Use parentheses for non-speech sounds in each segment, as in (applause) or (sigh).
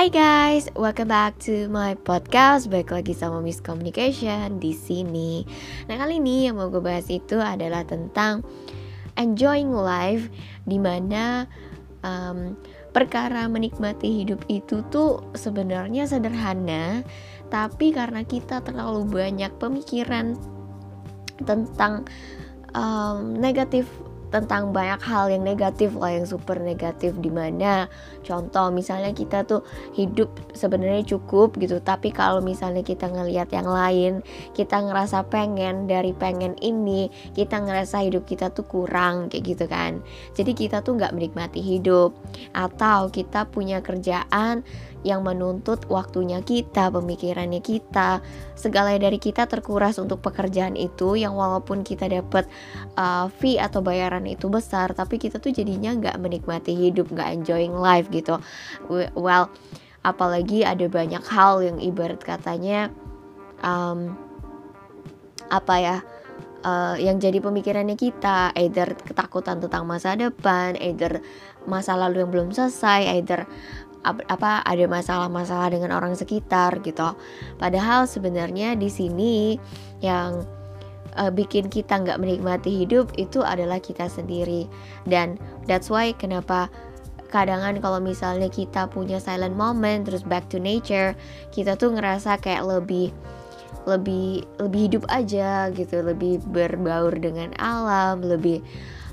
Hai guys, welcome back to my podcast. Baik lagi sama Miss Communication di sini. Nah kali ini yang mau gue bahas itu adalah tentang enjoying life, di mana um, perkara menikmati hidup itu tuh sebenarnya sederhana, tapi karena kita terlalu banyak pemikiran tentang um, negatif tentang banyak hal yang negatif lah yang super negatif di mana contoh misalnya kita tuh hidup sebenarnya cukup gitu tapi kalau misalnya kita ngelihat yang lain kita ngerasa pengen dari pengen ini kita ngerasa hidup kita tuh kurang kayak gitu kan. Jadi kita tuh nggak menikmati hidup. Atau kita punya kerjaan yang menuntut waktunya kita, pemikirannya kita, segala dari kita terkuras untuk pekerjaan itu yang walaupun kita dapat uh, fee atau bayaran itu besar, tapi kita tuh jadinya nggak menikmati hidup, nggak enjoying life gitu. Well, apalagi ada banyak hal yang ibarat katanya um, apa ya uh, yang jadi pemikirannya kita, either ketakutan tentang masa depan, either masa lalu yang belum selesai, either apa ada masalah-masalah dengan orang sekitar gitu. Padahal sebenarnya di sini yang uh, bikin kita nggak menikmati hidup itu adalah kita sendiri dan that's why kenapa kadangan kalau misalnya kita punya silent moment terus back to nature kita tuh ngerasa kayak lebih lebih lebih hidup aja gitu lebih berbaur dengan alam lebih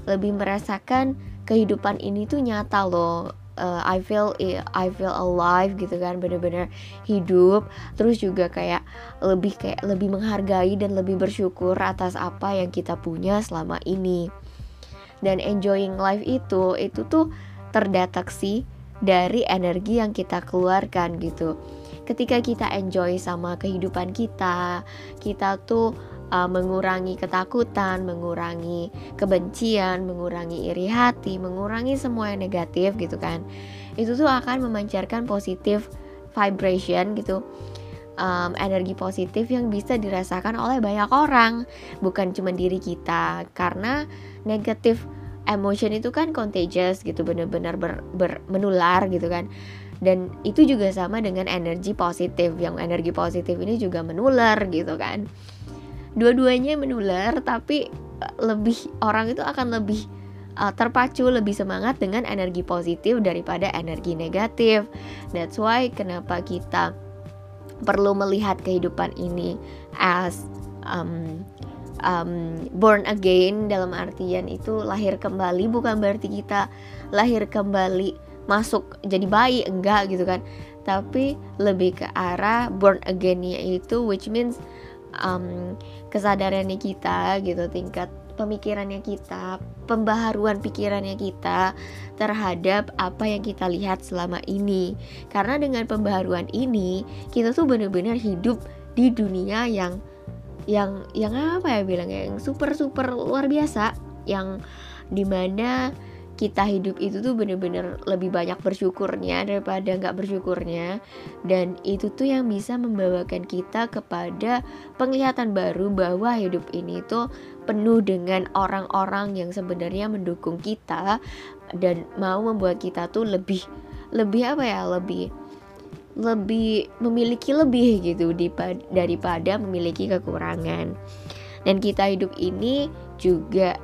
lebih merasakan kehidupan ini tuh nyata loh uh, I feel I feel alive gitu kan bener-bener hidup. Terus juga kayak lebih kayak lebih menghargai dan lebih bersyukur atas apa yang kita punya selama ini. Dan enjoying life itu itu tuh terdeteksi dari energi yang kita keluarkan gitu. Ketika kita enjoy sama kehidupan kita kita tuh uh, mengurangi ketakutan, mengurangi kebencian, mengurangi iri hati, mengurangi semua yang negatif gitu kan. Itu tuh akan memancarkan positif vibration gitu. Um, energi positif yang bisa dirasakan oleh banyak orang, bukan cuma diri kita. Karena negatif emotion itu kan contagious gitu, bener-bener ber, ber, menular gitu kan dan itu juga sama dengan energi positif yang energi positif ini juga menular gitu kan dua-duanya menular tapi eh, lebih orang itu akan lebih uh, terpacu lebih semangat dengan energi positif daripada energi negatif. That's why kenapa kita perlu melihat kehidupan ini as um, um, born again dalam artian itu lahir kembali bukan berarti kita lahir kembali masuk jadi bayi enggak gitu kan. Tapi lebih ke arah born again-nya itu which means um, kesadarannya kita gitu tingkat pemikirannya kita, pembaharuan pikirannya kita terhadap apa yang kita lihat selama ini. Karena dengan pembaharuan ini, kita tuh benar-benar hidup di dunia yang yang yang apa ya bilangnya yang super super luar biasa yang di mana kita hidup itu tuh bener-bener lebih banyak bersyukurnya daripada nggak bersyukurnya. Dan itu tuh yang bisa membawakan kita kepada penglihatan baru bahwa hidup ini tuh penuh dengan orang-orang yang sebenarnya mendukung kita dan mau membuat kita tuh lebih lebih apa ya lebih lebih memiliki lebih gitu daripada memiliki kekurangan. Dan kita hidup ini juga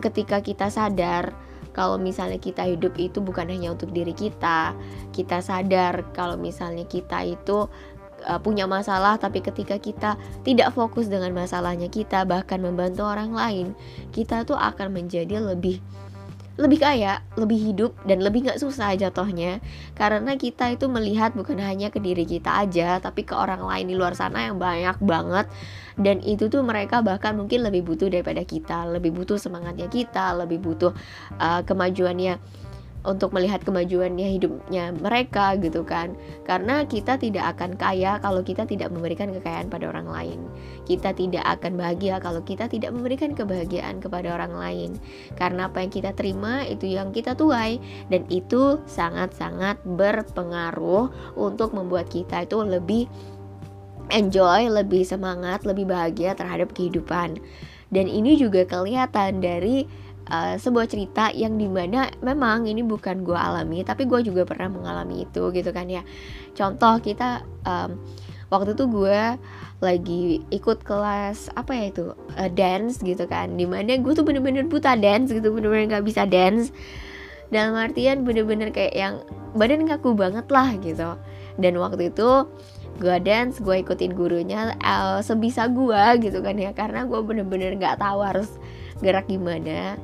ketika kita sadar kalau misalnya kita hidup itu bukan hanya untuk diri kita, kita sadar kalau misalnya kita itu uh, punya masalah, tapi ketika kita tidak fokus dengan masalahnya kita, bahkan membantu orang lain, kita tuh akan menjadi lebih lebih kaya, lebih hidup dan lebih nggak susah jatuhnya. Karena kita itu melihat bukan hanya ke diri kita aja tapi ke orang lain di luar sana yang banyak banget. Dan itu tuh mereka bahkan mungkin lebih butuh daripada kita, lebih butuh semangatnya kita, lebih butuh uh, kemajuannya untuk melihat kemajuannya hidupnya mereka gitu kan. Karena kita tidak akan kaya kalau kita tidak memberikan kekayaan pada orang lain. Kita tidak akan bahagia kalau kita tidak memberikan kebahagiaan kepada orang lain. Karena apa yang kita terima itu yang kita tuai. Dan itu sangat-sangat berpengaruh untuk membuat kita itu lebih enjoy, lebih semangat, lebih bahagia terhadap kehidupan. Dan ini juga kelihatan dari uh, sebuah cerita yang di mana memang ini bukan gue alami tapi gue juga pernah mengalami itu gitu kan ya. Contoh kita um, waktu itu gue lagi ikut kelas apa ya itu uh, dance gitu kan. Di mana gue tuh bener-bener buta dance gitu bener-bener nggak bisa dance. Dalam artian bener-bener kayak yang badan kaku banget lah gitu. Dan waktu itu gue dance gue ikutin gurunya uh, sebisa gue gitu kan ya. Karena gue bener-bener nggak tahu harus gerak gimana.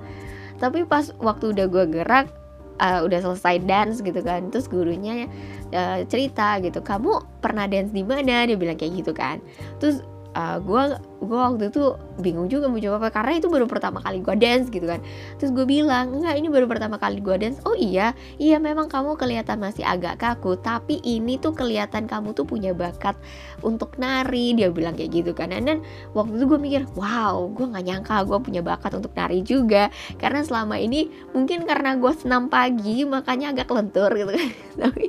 Tapi pas waktu udah gue gerak uh, udah selesai dance gitu kan terus gurunya uh, cerita gitu kamu pernah dance di mana? Dia bilang kayak gitu kan. Terus uh, gue gue waktu itu bingung juga mau jawab apa karena itu baru pertama kali gue dance gitu kan. Terus gue bilang enggak ini baru pertama kali gue dance. Oh iya iya memang kamu kelihatan masih agak kaku tapi ini tuh kelihatan kamu tuh punya bakat untuk nari dia bilang kayak gitu kan. Dan waktu itu gue mikir wow gue nggak nyangka gue punya bakat untuk nari juga. Karena selama ini mungkin karena gue senam pagi makanya agak lentur gitu kan. (laughs) Tapi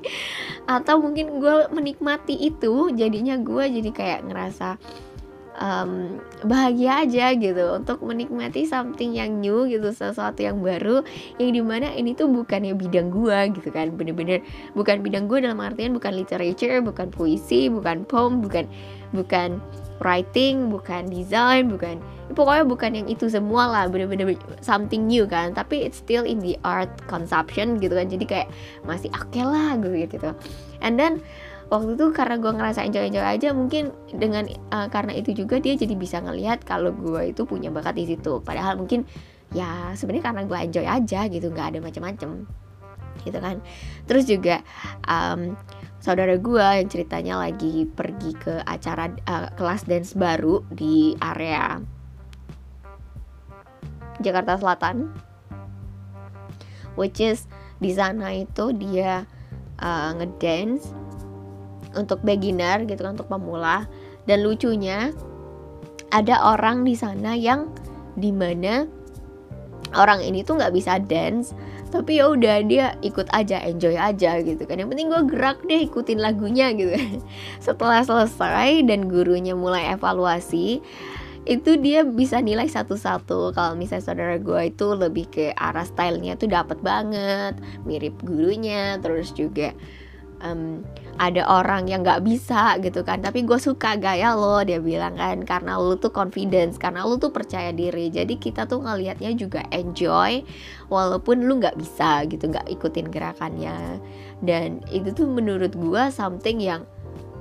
atau mungkin gue menikmati itu jadinya gue jadi kayak ngerasa um, bahagia aja gitu untuk menikmati something yang new gitu sesuatu yang baru yang di mana ini tuh bukannya bidang gua gitu kan. Bener-bener bukan bidang gua dalam artian bukan literature bukan puisi bukan poem bukan bukan writing bukan design bukan pokoknya bukan yang itu semua lah. Bener-bener something new kan tapi it's still in the art consumption gitu kan. Jadi kayak masih oke okay lah gitu gitu. And then waktu itu karena gue ngerasa enjoy enjoy aja mungkin dengan uh, karena itu juga dia jadi bisa ngelihat kalau gue itu punya bakat di situ. Padahal mungkin ya sebenarnya karena gue enjoy aja gitu nggak ada macam-macam gitu kan. Terus juga um, saudara gue yang ceritanya lagi pergi ke acara uh, kelas dance baru di area Jakarta Selatan which is di sana itu dia uh, ngedance untuk beginner gitu kan untuk pemula. Dan lucunya ada orang di sana yang di mana orang ini tuh nggak bisa dance tapi ya udah dia ikut aja enjoy aja gitu kan. Yang penting gue gerak deh ikutin lagunya gitu. (laughs) Setelah selesai dan gurunya mulai evaluasi itu dia bisa nilai satu-satu. Kalau misalnya saudara gue itu lebih ke arah stylenya tuh dapat banget mirip gurunya terus juga um, ada orang yang nggak bisa gitu kan. Tapi gue suka gaya lo dia bilang kan. Karena lo tuh confidence karena lo tuh percaya diri. Jadi kita tuh ngelihatnya juga enjoy walaupun lo nggak bisa gitu nggak ikutin gerakannya. Dan itu tuh menurut gue something yang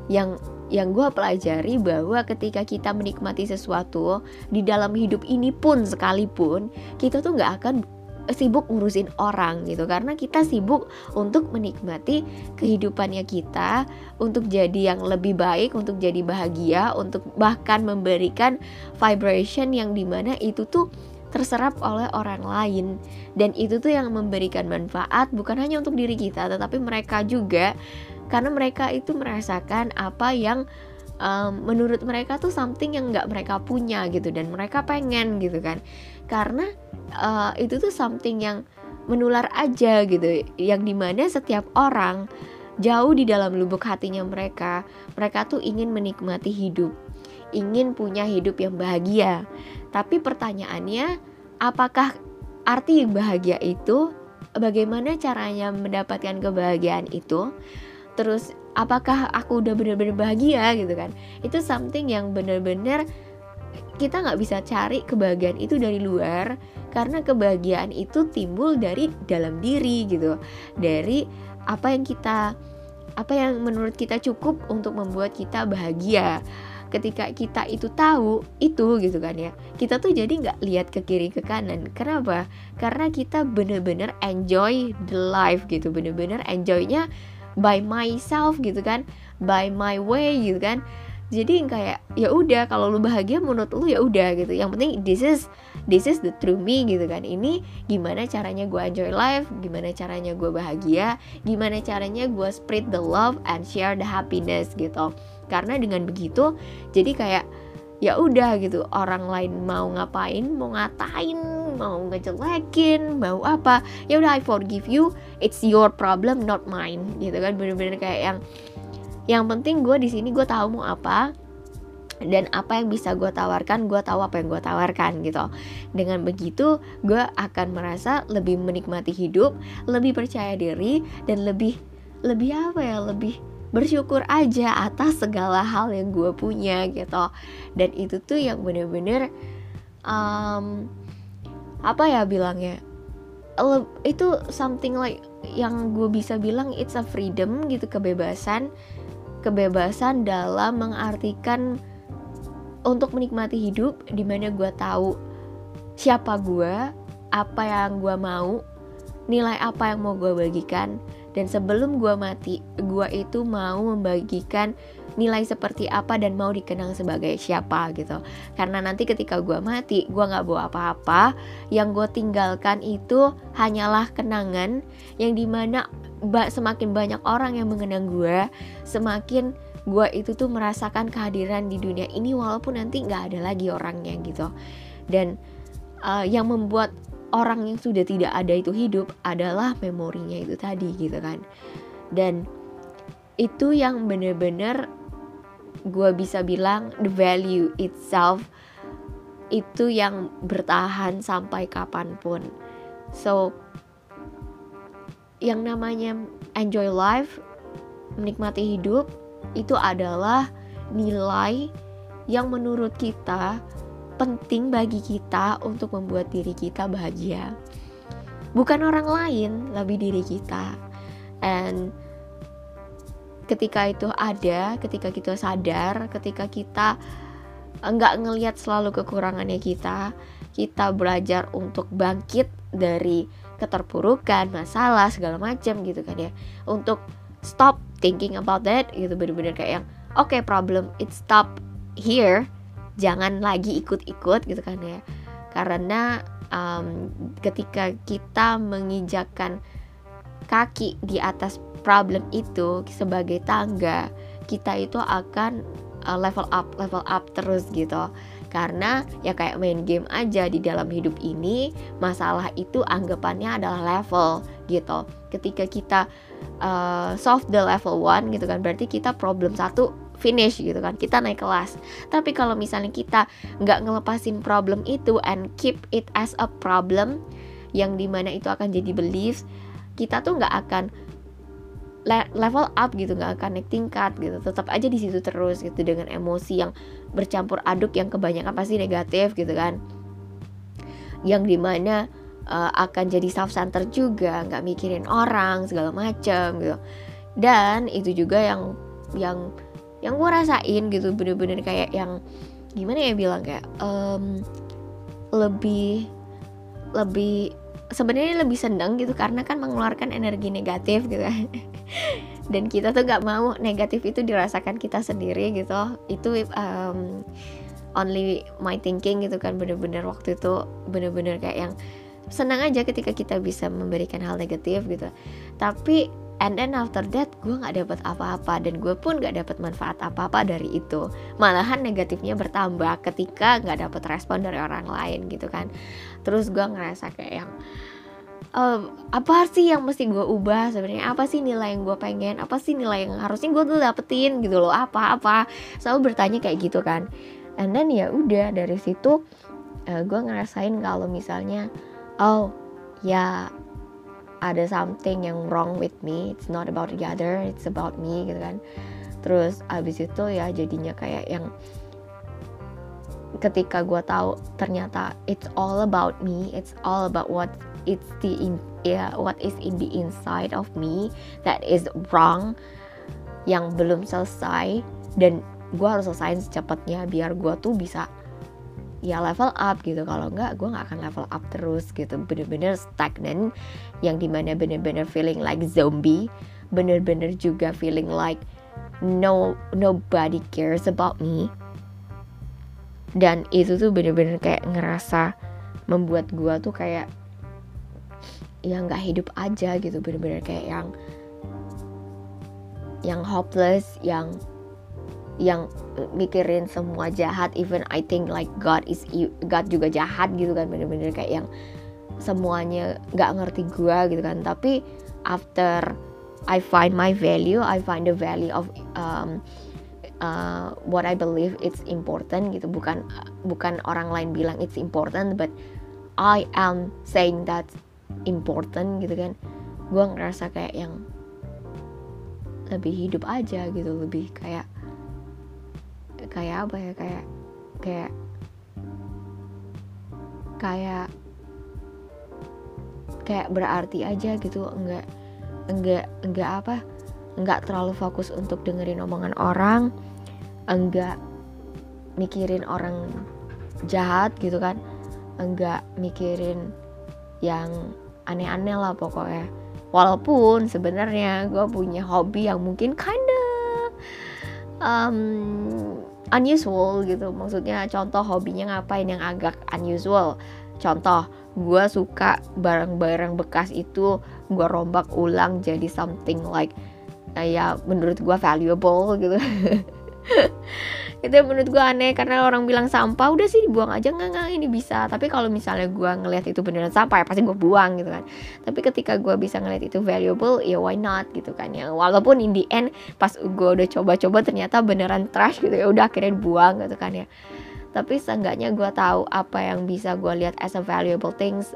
yang yang gue pelajari bahwa ketika kita menikmati sesuatu di dalam hidup ini pun sekalipun kita tuh nggak akan sibuk ngurusin orang gitu. Karena kita sibuk untuk menikmati kehidupannya kita untuk jadi yang lebih baik untuk jadi bahagia untuk bahkan memberikan vibration yang di mana itu tuh terserap oleh orang lain. Dan itu tuh yang memberikan manfaat bukan hanya untuk diri kita tetapi mereka juga. Karena mereka itu merasakan apa yang um, menurut mereka tuh something yang nggak mereka punya gitu dan mereka pengen gitu kan. Karena uh, itu tuh something yang menular aja gitu yang di mana setiap orang jauh di dalam lubuk hatinya mereka mereka tuh ingin menikmati hidup ingin punya hidup yang bahagia. Tapi pertanyaannya apakah arti bahagia itu bagaimana caranya mendapatkan kebahagiaan itu? Terus apakah aku udah bener-bener bahagia gitu kan? Itu something yang bener-bener kita nggak bisa cari kebahagiaan itu dari luar karena kebahagiaan itu timbul dari dalam diri gitu. Dari apa yang kita apa yang menurut kita cukup untuk membuat kita bahagia. Ketika kita itu tahu itu gitu kan ya kita tuh jadi nggak lihat ke kiri ke kanan. Kenapa? Karena kita bener-bener enjoy the life gitu bener-bener enjoynya by myself gitu kan by my way gitu kan. Jadi kayak ya udah kalau lu bahagia menurut lu ya udah gitu. Yang penting this is this is the true me gitu kan. Ini gimana caranya gue enjoy life gimana caranya gue bahagia gimana caranya gue spread the love and share the happiness gitu. Karena dengan begitu jadi kayak ya udah gitu. Orang lain mau ngapain? Mau ngatain? Mau ngejelekin? Mau apa? Ya udah I forgive you. It's your problem not mine. Gitu kan bener-bener kayak yang yang penting gue di sini gue tahu mau apa. Dan apa yang bisa gue tawarkan gue tahu apa yang gue tawarkan gitu. Dengan begitu gue akan merasa lebih menikmati hidup lebih percaya diri dan lebih lebih apa ya lebih bersyukur aja atas segala hal yang gue punya gitu. Dan itu tuh yang bener-bener um, apa ya bilangnya itu something like yang gue bisa bilang it's a freedom gitu kebebasan kebebasan dalam mengartikan untuk menikmati hidup di mana gue tahu siapa gue apa yang gue mau nilai apa yang mau gue bagikan dan sebelum gue mati gue itu mau membagikan nilai seperti apa dan mau dikenang sebagai siapa gitu. Karena nanti ketika gue mati gue nggak bawa apa-apa. Yang gue tinggalkan itu hanyalah kenangan yang di mana semakin banyak orang yang mengenang gue semakin gue itu tuh merasakan kehadiran di dunia ini walaupun nanti nggak ada lagi orangnya gitu. Dan uh, yang membuat orang yang sudah tidak ada itu hidup adalah memorinya itu tadi gitu kan. Dan itu yang bener-bener gue bisa bilang the value itself itu yang bertahan sampai kapan pun. So yang namanya enjoy life menikmati hidup itu adalah nilai yang menurut kita penting bagi kita untuk membuat diri kita bahagia. Bukan orang lain, lebih diri kita. And ketika itu ada, ketika kita sadar, ketika kita enggak ngelihat selalu kekurangannya kita, kita belajar untuk bangkit dari keterpurukan, masalah segala macam gitu kan ya. Untuk stop thinking about that gitu bener-bener kayak yang oke okay, problem it stop here jangan lagi ikut-ikut gitu kan ya. Karena um, ketika kita menginjakan kaki di atas problem itu sebagai tangga kita itu akan uh, level up level up terus gitu. Karena ya kayak main game aja di dalam hidup ini masalah itu anggapannya adalah level gitu. Ketika kita uh, solve the level one gitu kan berarti kita problem satu finish gitu kan kita naik kelas. Tapi kalau misalnya kita nggak ngelepasin problem itu and keep it as a problem yang di mana itu akan jadi belief kita tuh nggak akan level up gitu nggak akan naik tingkat gitu. Tetap aja di situ terus gitu dengan emosi yang bercampur aduk yang kebanyakan pasti negatif gitu kan. Yang di mana uh, akan jadi self center juga nggak mikirin orang segala macam gitu. Dan itu juga yang yang yang gue rasain gitu bener-bener kayak yang gimana ya bilang kayak um, lebih lebih sebenarnya lebih seneng gitu karena kan mengeluarkan energi negatif gitu kan. (laughs) Dan kita tuh nggak mau negatif itu dirasakan kita sendiri gitu. Itu um, only my thinking gitu kan bener-bener waktu itu bener-bener kayak yang senang aja ketika kita bisa memberikan hal negatif gitu. Tapi and then after that gue nggak dapat apa-apa dan gue pun nggak dapat manfaat apa-apa dari itu. Malahan negatifnya bertambah ketika nggak dapat respon dari orang lain gitu kan. Terus gue ngerasa kayak yang uh, apa sih yang mesti gue ubah sebenarnya? Apa sih nilai yang gue pengen? Apa sih nilai yang harusnya gue tuh dapetin? Gitu loh apa apa? Selalu bertanya kayak gitu kan. And then ya udah dari situ uh, gue ngerasain kalau misalnya oh ya ada something yang wrong with me it's not about the other it's about me gitu kan. Terus abis itu ya jadinya kayak yang ketika gue tahu ternyata it's all about me it's all about what it's the in yeah, what is in the inside of me that is wrong yang belum selesai dan gue harus selesaiin secepatnya biar gue tuh bisa ya level up gitu. Kalau enggak gue nggak akan level up terus gitu. Bener-bener stagnan yang di mana bener-bener feeling like zombie bener-bener juga feeling like no nobody cares about me. Dan itu tuh bener-bener kayak ngerasa membuat gue tuh kayak ya nggak hidup aja gitu. Bener-bener kayak yang yang hopeless yang yang mikirin semua jahat even I think like God is God juga jahat gitu kan bener-bener kayak yang semuanya nggak ngerti gue gitu kan. Tapi after I find my value I find the value of um, uh, what I believe it's important gitu. Bukan bukan orang lain bilang it's important but I am saying that important gitu kan. Gue ngerasa kayak yang lebih hidup aja gitu lebih kayak kayak apa ya kayak kayak kayak kayak berarti aja gitu enggak enggak enggak apa enggak terlalu fokus untuk dengerin omongan orang enggak mikirin orang jahat gitu kan enggak mikirin yang aneh-aneh lah pokoknya. Walaupun sebenarnya gue punya hobi yang mungkin kinda um, unusual gitu. Maksudnya contoh hobinya ngapain yang agak unusual. Contoh gue suka barang-barang bekas itu gue rombak ulang jadi something like ya menurut gue valuable gitu (laughs) itu menurut gue aneh karena orang bilang sampah udah sih dibuang aja. Nggak nggak ini bisa. Tapi kalau misalnya gue ngelihat itu beneran sampah ya pasti gue buang gitu kan. Tapi ketika gue bisa ngelihat itu valuable ya why not gitu kan ya. Walaupun in the end pas gue udah coba-coba ternyata beneran trash gitu ya. Udah akhirnya buang gitu kan ya. Tapi seenggaknya gue tahu apa yang bisa gue lihat as a valuable things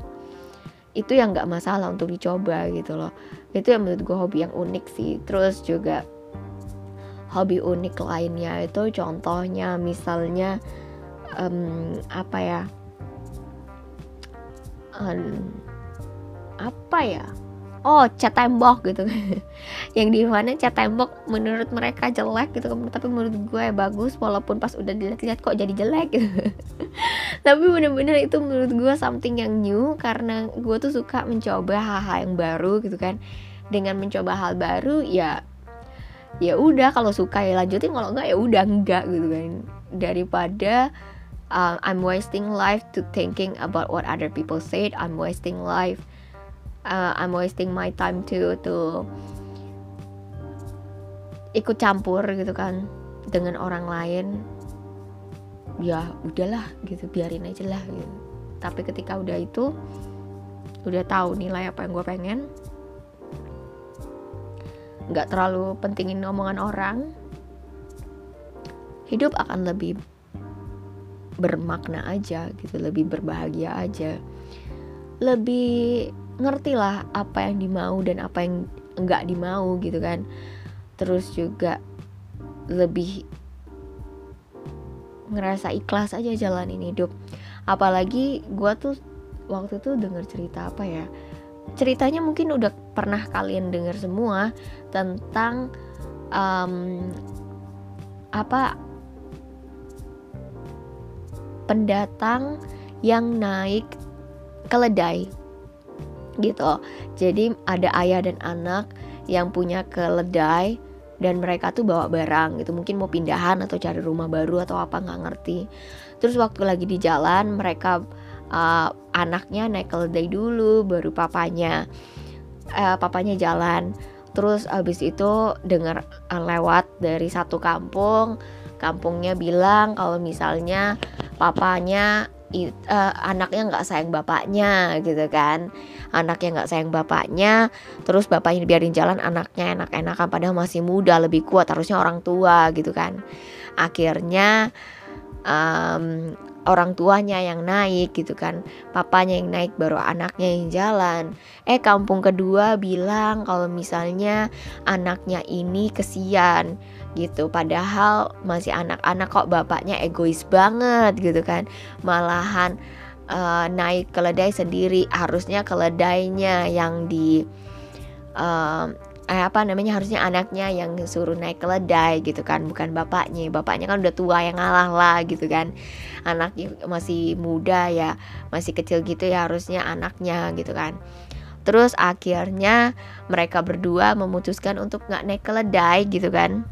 itu yang nggak masalah untuk dicoba gitu loh. Itu yang menurut gue hobi yang unik sih. Terus juga hobi unik lainnya itu contohnya misalnya um, apa ya um, apa ya oh cat tembok gitu. (laughs) Yang di mana cat tembok menurut mereka jelek gitu tapi menurut gue bagus walaupun pas udah dilihat-lihat kok jadi jelek gitu. (laughs) Tapi bener-bener itu menurut gue something yang new karena gue tuh suka mencoba hal-hal yang baru gitu kan. Dengan mencoba hal baru ya ya udah kalau suka ya lanjutin kalau enggak ya udah enggak gitu kan. Daripada uh, I'm wasting life to thinking about what other people said I'm wasting life uh, I'm wasting my time to to ikut campur gitu kan dengan orang lain. Ya udahlah gitu biarin aja lah gitu. Tapi ketika udah itu udah tahu nilai apa yang gue pengen nggak terlalu pentingin omongan orang. Hidup akan lebih bermakna aja gitu lebih berbahagia aja. Lebih ngerti lah apa yang dimau dan apa yang enggak dimau gitu kan. Terus juga lebih ngerasa ikhlas aja jalanin hidup. Apalagi gue tuh waktu tuh denger cerita apa ya ceritanya mungkin udah pernah kalian dengar semua tentang um, apa pendatang yang naik keledai gitu. Jadi ada ayah dan anak yang punya keledai dan mereka tuh bawa barang gitu. Mungkin mau pindahan atau cari rumah baru atau apa nggak ngerti. Terus waktu lagi di jalan mereka uh, anaknya naik keledai dulu baru papanya uh, papanya jalan. Terus abis itu dengar uh, lewat dari satu kampung kampungnya bilang kalau misalnya papanya uh, anaknya nggak sayang bapaknya gitu kan. Anaknya nggak sayang bapaknya terus bapaknya biarin jalan anaknya enak-enakan padahal masih muda lebih kuat harusnya orang tua gitu kan. Akhirnya um, orang tuanya yang naik gitu kan. Papanya yang naik baru anaknya yang jalan. Eh kampung kedua bilang kalau misalnya anaknya ini kesian gitu. Padahal masih anak-anak kok bapaknya egois banget gitu kan. Malahan uh, naik keledai sendiri. Harusnya keledainya yang di uh, eh, apa namanya harusnya anaknya yang suruh naik keledai gitu kan bukan bapaknya. Bapaknya kan udah tua yang ngalah lah gitu kan. Anaknya masih muda ya masih kecil gitu ya harusnya anaknya gitu kan. Terus akhirnya mereka berdua memutuskan untuk nggak naik keledai gitu kan.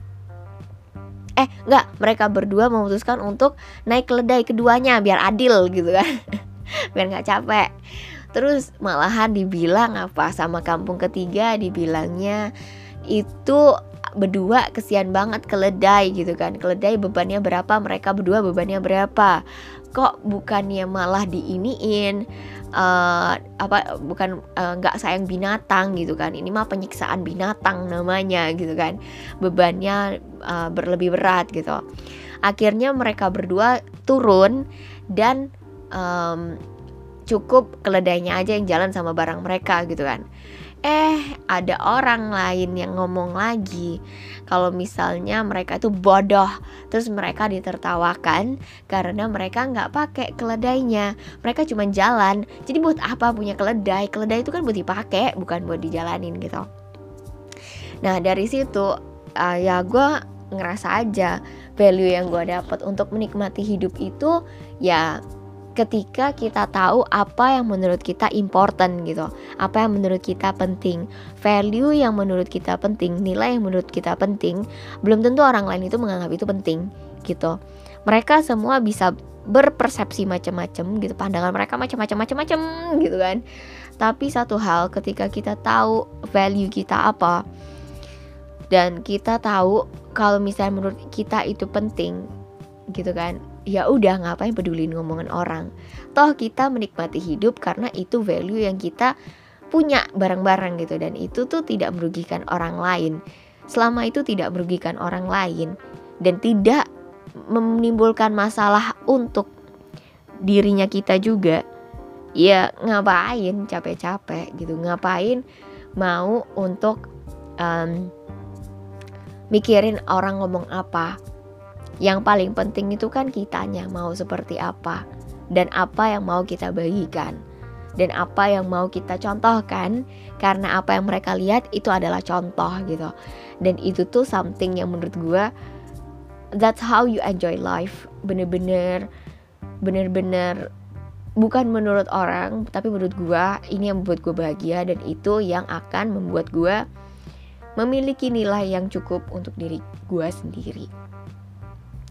Eh nggak mereka berdua memutuskan untuk naik keledai keduanya biar adil gitu kan. (laughs) Biar nggak capek terus malahan dibilang apa sama kampung ketiga dibilangnya itu berdua kesian banget keledai gitu kan. Keledai bebannya berapa mereka berdua bebannya berapa? Kok bukannya malah diiniin uh, apa bukan nggak uh, sayang binatang gitu kan. Ini mah penyiksaan binatang namanya gitu kan. Bebannya uh, berlebih berat gitu. Akhirnya mereka berdua turun dan um, cukup keledainya aja yang jalan sama barang mereka gitu kan Eh, ada orang lain yang ngomong lagi kalau misalnya mereka itu bodoh, terus mereka ditertawakan karena mereka nggak pakai keledainya. Mereka cuma jalan. Jadi buat apa punya keledai? Keledai itu kan buat dipakai, bukan buat dijalanin gitu. Nah dari situ uh, ya gue ngerasa aja value yang gue dapat untuk menikmati hidup itu ya ketika kita tahu apa yang menurut kita important gitu, apa yang menurut kita penting, value yang menurut kita penting, nilai yang menurut kita penting, belum tentu orang lain itu menganggap itu penting gitu. Mereka semua bisa berpersepsi macam-macam gitu, pandangan mereka macam-macam macam-macam gitu kan. Tapi satu hal ketika kita tahu value kita apa dan kita tahu kalau misalnya menurut kita itu penting gitu kan ya udah ngapain peduli ngomongan orang? Toh kita menikmati hidup karena itu value yang kita punya barang-barang gitu. Dan itu tuh tidak merugikan orang lain. Selama itu tidak merugikan orang lain. Dan tidak menimbulkan masalah untuk dirinya kita juga. Ya ngapain capek-capek gitu. Ngapain mau untuk um, mikirin orang ngomong apa yang paling penting itu kan kitanya mau seperti apa dan apa yang mau kita bagikan. Dan apa yang mau kita contohkan karena apa yang mereka lihat itu adalah contoh gitu. Dan itu tuh something yang menurut gue that's how you enjoy life. Bener-bener bener-bener bukan menurut orang tapi menurut gue ini yang membuat gue bahagia dan itu yang akan membuat gue memiliki nilai yang cukup untuk diri gue sendiri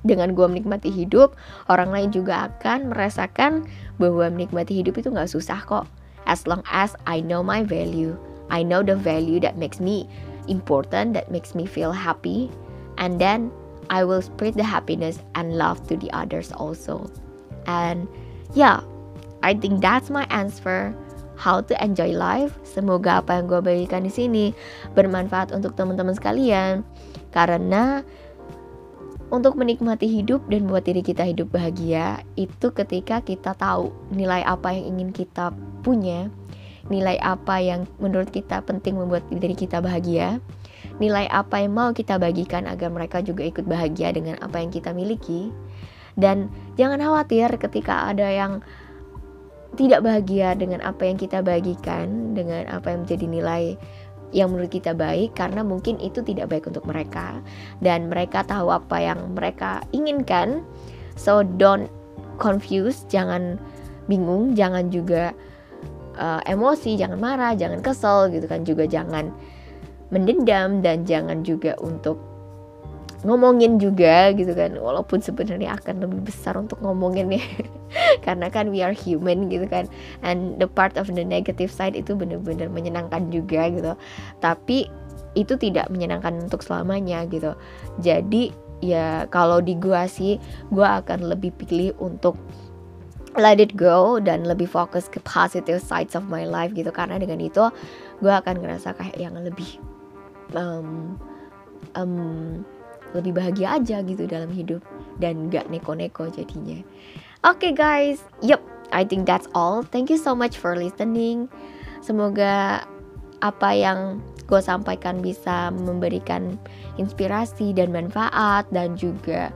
dengan gue menikmati hidup, orang lain juga akan merasakan bahwa menikmati hidup itu gak susah kok. As long as I know my value, I know the value that makes me important, that makes me feel happy, and then I will spread the happiness and love to the others also. And yeah, I think that's my answer how to enjoy life. Semoga apa yang gue bagikan di sini bermanfaat untuk teman-teman sekalian. Karena untuk menikmati hidup dan buat diri kita hidup bahagia itu ketika kita tahu nilai apa yang ingin kita punya, nilai apa yang menurut kita penting membuat diri kita bahagia, nilai apa yang mau kita bagikan agar mereka juga ikut bahagia dengan apa yang kita miliki. Dan jangan khawatir ketika ada yang tidak bahagia dengan apa yang kita bagikan, dengan apa yang menjadi nilai yang menurut kita baik karena mungkin itu tidak baik untuk mereka. Dan mereka tahu apa yang mereka inginkan. So don't confuse jangan bingung jangan juga uh, emosi jangan marah jangan kesel gitu kan. Juga jangan mendendam dan jangan juga untuk ngomongin juga gitu kan. Walaupun sebenarnya akan lebih besar untuk ngomongin ya (laughs) karena kan we are human gitu kan. And the part of the negative side itu bener-bener menyenangkan juga gitu. Tapi itu tidak menyenangkan untuk selamanya gitu. Jadi ya kalau di gua sih gua akan lebih pilih untuk let it go dan lebih fokus ke positive sides of my life gitu. Karena dengan itu gue akan ngerasa kayak yang lebih um, um, lebih bahagia aja gitu dalam hidup dan gak neko-neko jadinya. Oke okay, guys, yep, I think that's all. Thank you so much for listening. Semoga apa yang gue sampaikan bisa memberikan inspirasi dan manfaat dan juga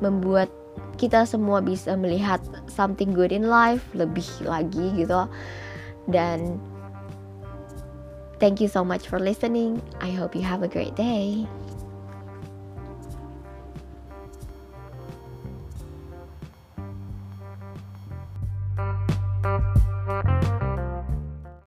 membuat kita semua bisa melihat something good in life lebih lagi gitu. Dan thank you so much for listening. I hope you have a great day.